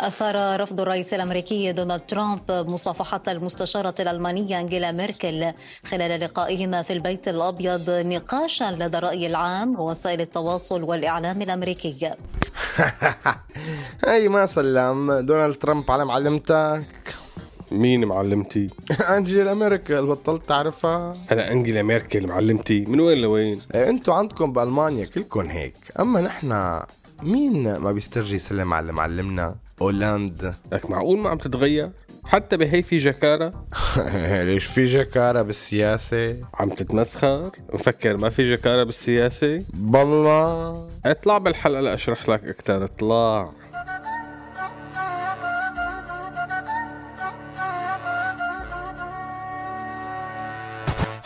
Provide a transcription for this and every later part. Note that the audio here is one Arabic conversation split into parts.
أثار رفض الرئيس الأمريكي دونالد ترامب مصافحة المستشارة الألمانية أنجيلا ميركل خلال لقائهما في البيت الأبيض نقاشا لدى الرأي العام ووسائل التواصل والإعلام الأمريكي. اي ما سلم. دونالد ترامب على معلمتك. مين معلمتي؟ انجيلا ميركل بطلت تعرفها أنا انجيلا ميركل معلمتي من وين لوين؟ إيه، أنتوا عندكم بألمانيا كلكم هيك أما نحن مين ما بيسترجي يسلم على معلمنا اولاند لك معقول ما عم تتغير؟ حتى بهي في جكارة؟ ليش في جكارة بالسياسة عم تتمسخر؟ مفكر ما في جكارة بالسياسة؟ بالله اطلع بالحلقة لأشرح لك أكتر اطلع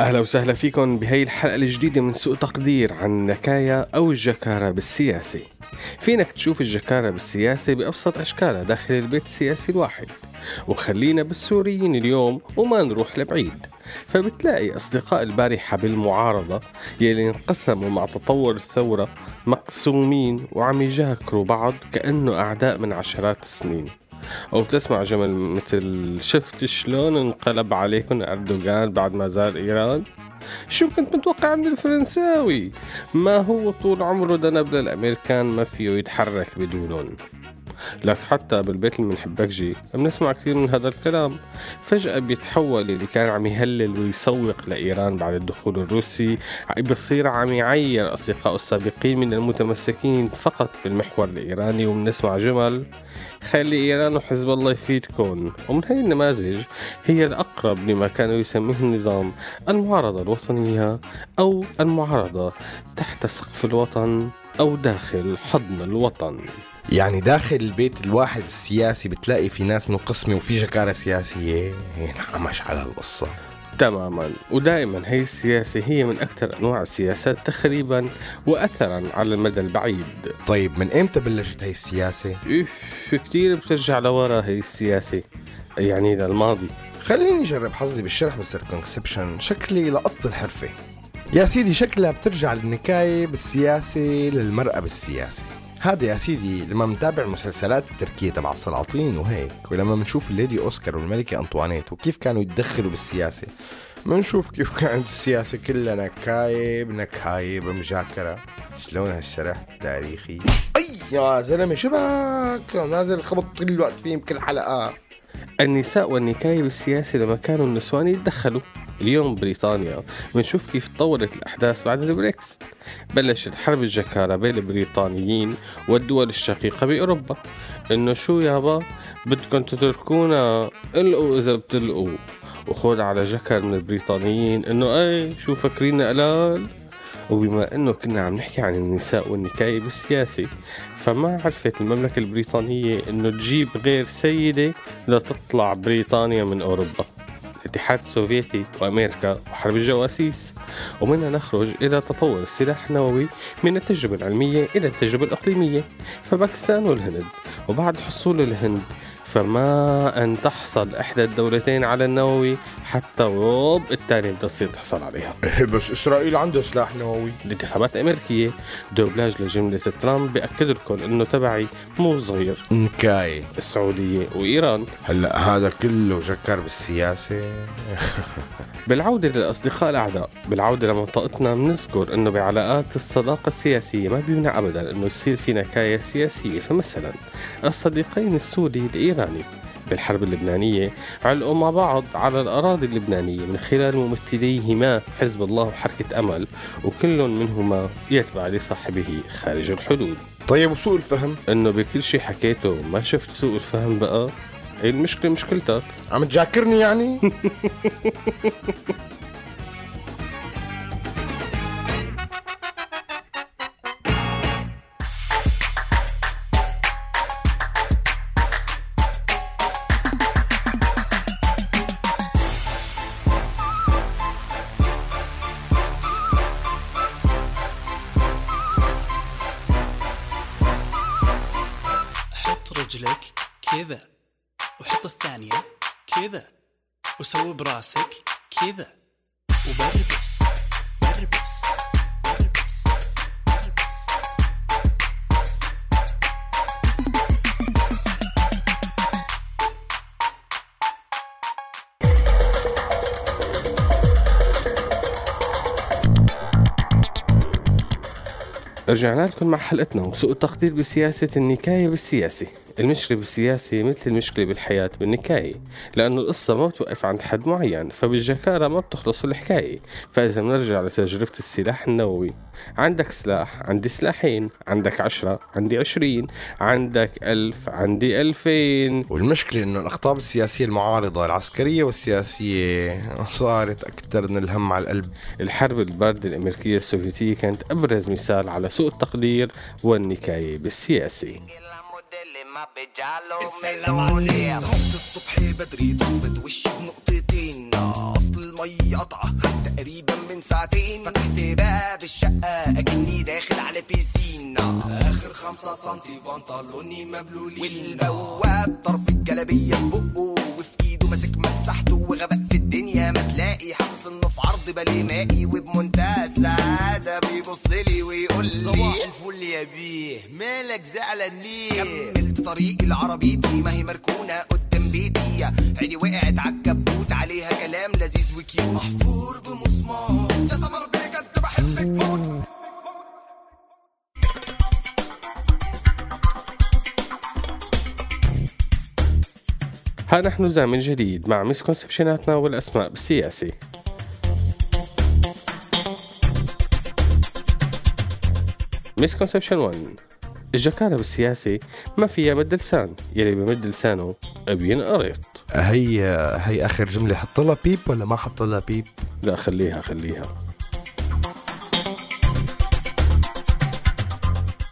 أهلا وسهلا فيكم بهي الحلقة الجديدة من سوء تقدير عن النكاية أو الجكارة بالسياسة. فينك تشوف الجكارة بالسياسة بأبسط أشكالها داخل البيت السياسي الواحد. وخلينا بالسوريين اليوم وما نروح لبعيد. فبتلاقي أصدقاء البارحة بالمعارضة يلي انقسموا مع تطور الثورة مقسومين وعم يجاكروا بعض كأنه أعداء من عشرات السنين. أو تسمع جمل مثل شفت شلون انقلب عليكم أردوغان بعد ما زار إيران؟ شو كنت متوقع من الفرنساوي؟ ما هو طول عمره ذنب للامريكان ما فيه يتحرك بدونهم. لك حتى بالبيت اللي بنحبك جي بنسمع كثير من هذا الكلام. فجأة بيتحول اللي كان عم يهلل ويسوق لإيران بعد الدخول الروسي. بصير عم يعير أصدقائه السابقين من المتمسكين فقط بالمحور الإيراني. وبنسمع جمل خلي إيران وحزب الله يفيدكم ومن هذه النماذج هي الأقرب لما كانوا يسميه النظام المعارضة الوطنية أو المعارضة تحت سقف الوطن أو داخل حضن الوطن. يعني داخل البيت الواحد السياسي بتلاقي في ناس منقسمة وفي جكارة سياسية. انعمش على القصة. تماما. ودائما هي السياسة هي من أكثر أنواع السياسات تخريبا وأثرا على المدى البعيد. طيب من إمتى بلشت هي السياسة؟ إف كتير بترجع لورا هي السياسة يعني للماضي خليني أجرب حظي بالشرح Mister Conception شكلي لقط الحرفة. يا سيدي شكلها بترجع للنكاية بالسياسة للمرأة بالسياسة. هذا يا سيدي لما بنتابع المسلسلات التركية تبع السلاطين وهيك ولما بنشوف الليدي أوسكار والملكة أنطوانيت وكيف كانوا يتدخلوا بالسياسة بنشوف كيف كانت السياسة كلها نكاية بنكاية بمجاكرة شلون هالشرح التاريخي؟ أي يا زلمة شبك نازل خبط طول الوقت فيهم بكل حلقة. النساء والنكاية بالسياسة لما كانوا النسوان يتدخلوا. اليوم بريطانيا بنشوف كيف تطورت الأحداث بعد البريكس. بلشت حرب الجكارة بين البريطانيين والدول الشقيقة بأوروبا. إنه شو يابا بدكم تتركونا. القوا إذا بتلقوا. وخذ على جكر من البريطانيين إنه أي شو فاكرين قلال وبما إنه كنا عم نحكي عن النساء والنكاية بالسياسة فما عرفت المملكة البريطانية إنه تجيب غير سيدة لتطلع بريطانيا من أوروبا. الاتحاد السوفيتي وأمريكا وحرب الجواسيس ومنها نخرج إلى تطور السلاح النووي من التجربة العلمية إلى التجربة الإقليمية فباكستان والهند. وبعد حصول الهند فما أن تحصل إحدى الدولتين على النووي حتى ووب الثانية بتصير تحصل عليها. بس إسرائيل عندها سلاح نووي. الانتخابات الأمريكية دوبلاج لجملة ترامب بأكد لكم إنه تبعي مو صغير. نكاية السعودية وإيران. هلأ هذا كله جكر بالسياسة. بالعودة للأصدقاء الأعداء بالعودة لمنطقتنا بنذكر أنه بعلاقات الصداقة السياسية ما بيمنع أبدا أنه يصير في نكاية سياسية. فمثلا الصديقين السوري الإيراني. بالحرب اللبنانية علقوا مع بعض على الأراضي اللبنانية. من خلال ممثليهما حزب الله وحركة أمل وكل منهما يتبع لصاحبه خارج الحدود. طيب وسوء الفهم؟ إنه بكل شيء حكيته ما شفت سوء الفهم بقى. هي المشكلة؟ مشكلتك عم تجاكرني يعني؟ وحط الثانية كذا. وسوي براسك كذا. وبربس بربس بربس بربس. رجعنا لكم مع حلقتنا وسوء التقدير بسياسة النكاية بالسياسة المشكلة بالسياسة مثل المشكلة بالحياة بالنكاية لأنه القصة ما بتوقف عند حد معين فبالجكارة ما بتخلص الحكاية. فإذا بنرجع لتجربة السلاح النووي عندك سلاح عندي سلاحين عندك عشرة عندي عشرين عندك ألف عندي ألفين. والمشكلة إنه الاخطاب السياسية المعارضة العسكرية والسياسية صارت أكثر من الهم على القلب. الحرب الباردة الأمريكية السوفيتية كانت أبرز مثال على سوء التقدير والنكاية بالسياسة. صحبت الصبح بدري طفت وشي بنقطتين؟ أصل المي قطعة تقريبا من ساعتين. فتحت باب الشقة أكني داخل على بيسين. آخر خمسة سنتي بنطلوني مبلولين. والبواب طرف الجلابية في بقه وفي إيده ماسك مسحته. وغبق في الدنيا ما تلاقي. حاسس إنه في عرض بالي مائي وبمنتهى السعادة يا بيه. مالك زعلان ليه؟ كملت طريقي لعربيتي ما هي مركونة قدام بيتي. عيني وقعت عالكبوت عليها كلام لذيذ وكيوت. محفور بمسمار يا سمر بجد بحبك موت. ها نحن ذا من جديد مع مسكونسبشناتنا والأسماء بالسياسة Misconception 1 الجكارة بالسياسة ما فيها مد لسان. يلي بمد لسانه بينقرط هي هي آخر جملة حط لها beep ولا ما حط لها beep؟ لا خليها خليها.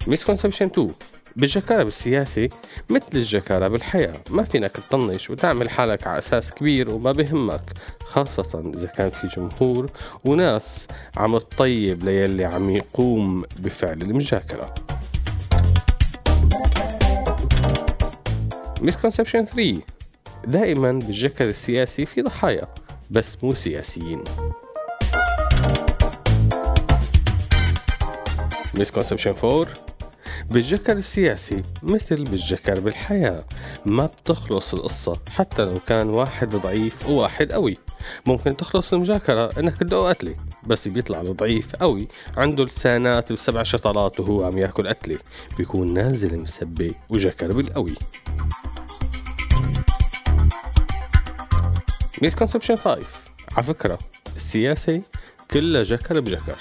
Misconception 2 بالجكارة بالسياسة مثل الجكارة بالحياة. ما فينك تطنش وتعمل حالك على أساس كبير وما بهمك خاصة إذا كان في جمهور وناس عم تطيب للي عم يقوم بفعل المجاكرة. Misconception 3 دائما بالجكر السياسي في ضحايا بس مو سياسيين. Misconception 4 بالجكر السياسي مثل بالجكر بالحياة. ما بتخلص القصة حتى لو كان واحد ضعيف وواحد قوي. ممكن تخلص المجاكرة إنك تدقه قتلة بس بيطلع الضعيف قوي. عنده لسانات بسبع شطرات وهو عم يأكل قتلة بيكون نازل مسبي وجكر بالقوي. Misconception 5 على فكرة السياسة كلها جكر بجكر.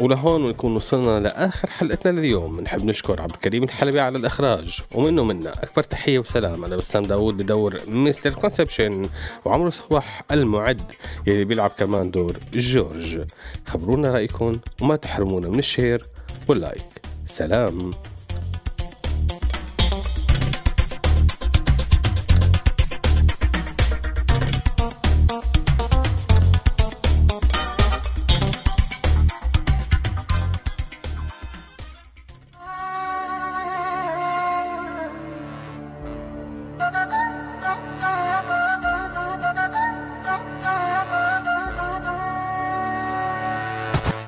ولهون بنكون وصلنا لآخر حلقتنا لليوم. بنحب نشكر عبد الكريم الحلبي على الإخراج ومنه منا أكبر تحية وسلام أنا بسام داوود بدور Mister Conception وعمرو صباح المعد يلي بيلعب كمان دور جورج. خبرونا رأيكم وما تحرمونا من ال share وال like. سلام.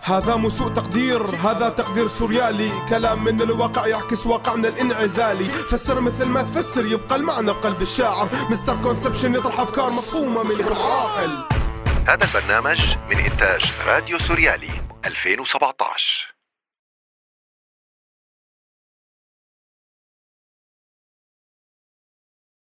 هذا مو سوء تقدير هذا تقدير سوريالي. كلام من الواقع يعكس واقعنا الانعزالي. فسر مثل ما تفسر يبقى المعنى بقلب الشاعر. Mister Conception يطرح أفكار مفهومة من غير عاقل. هذا البرنامج من إنتاج راديو سوريالي 2017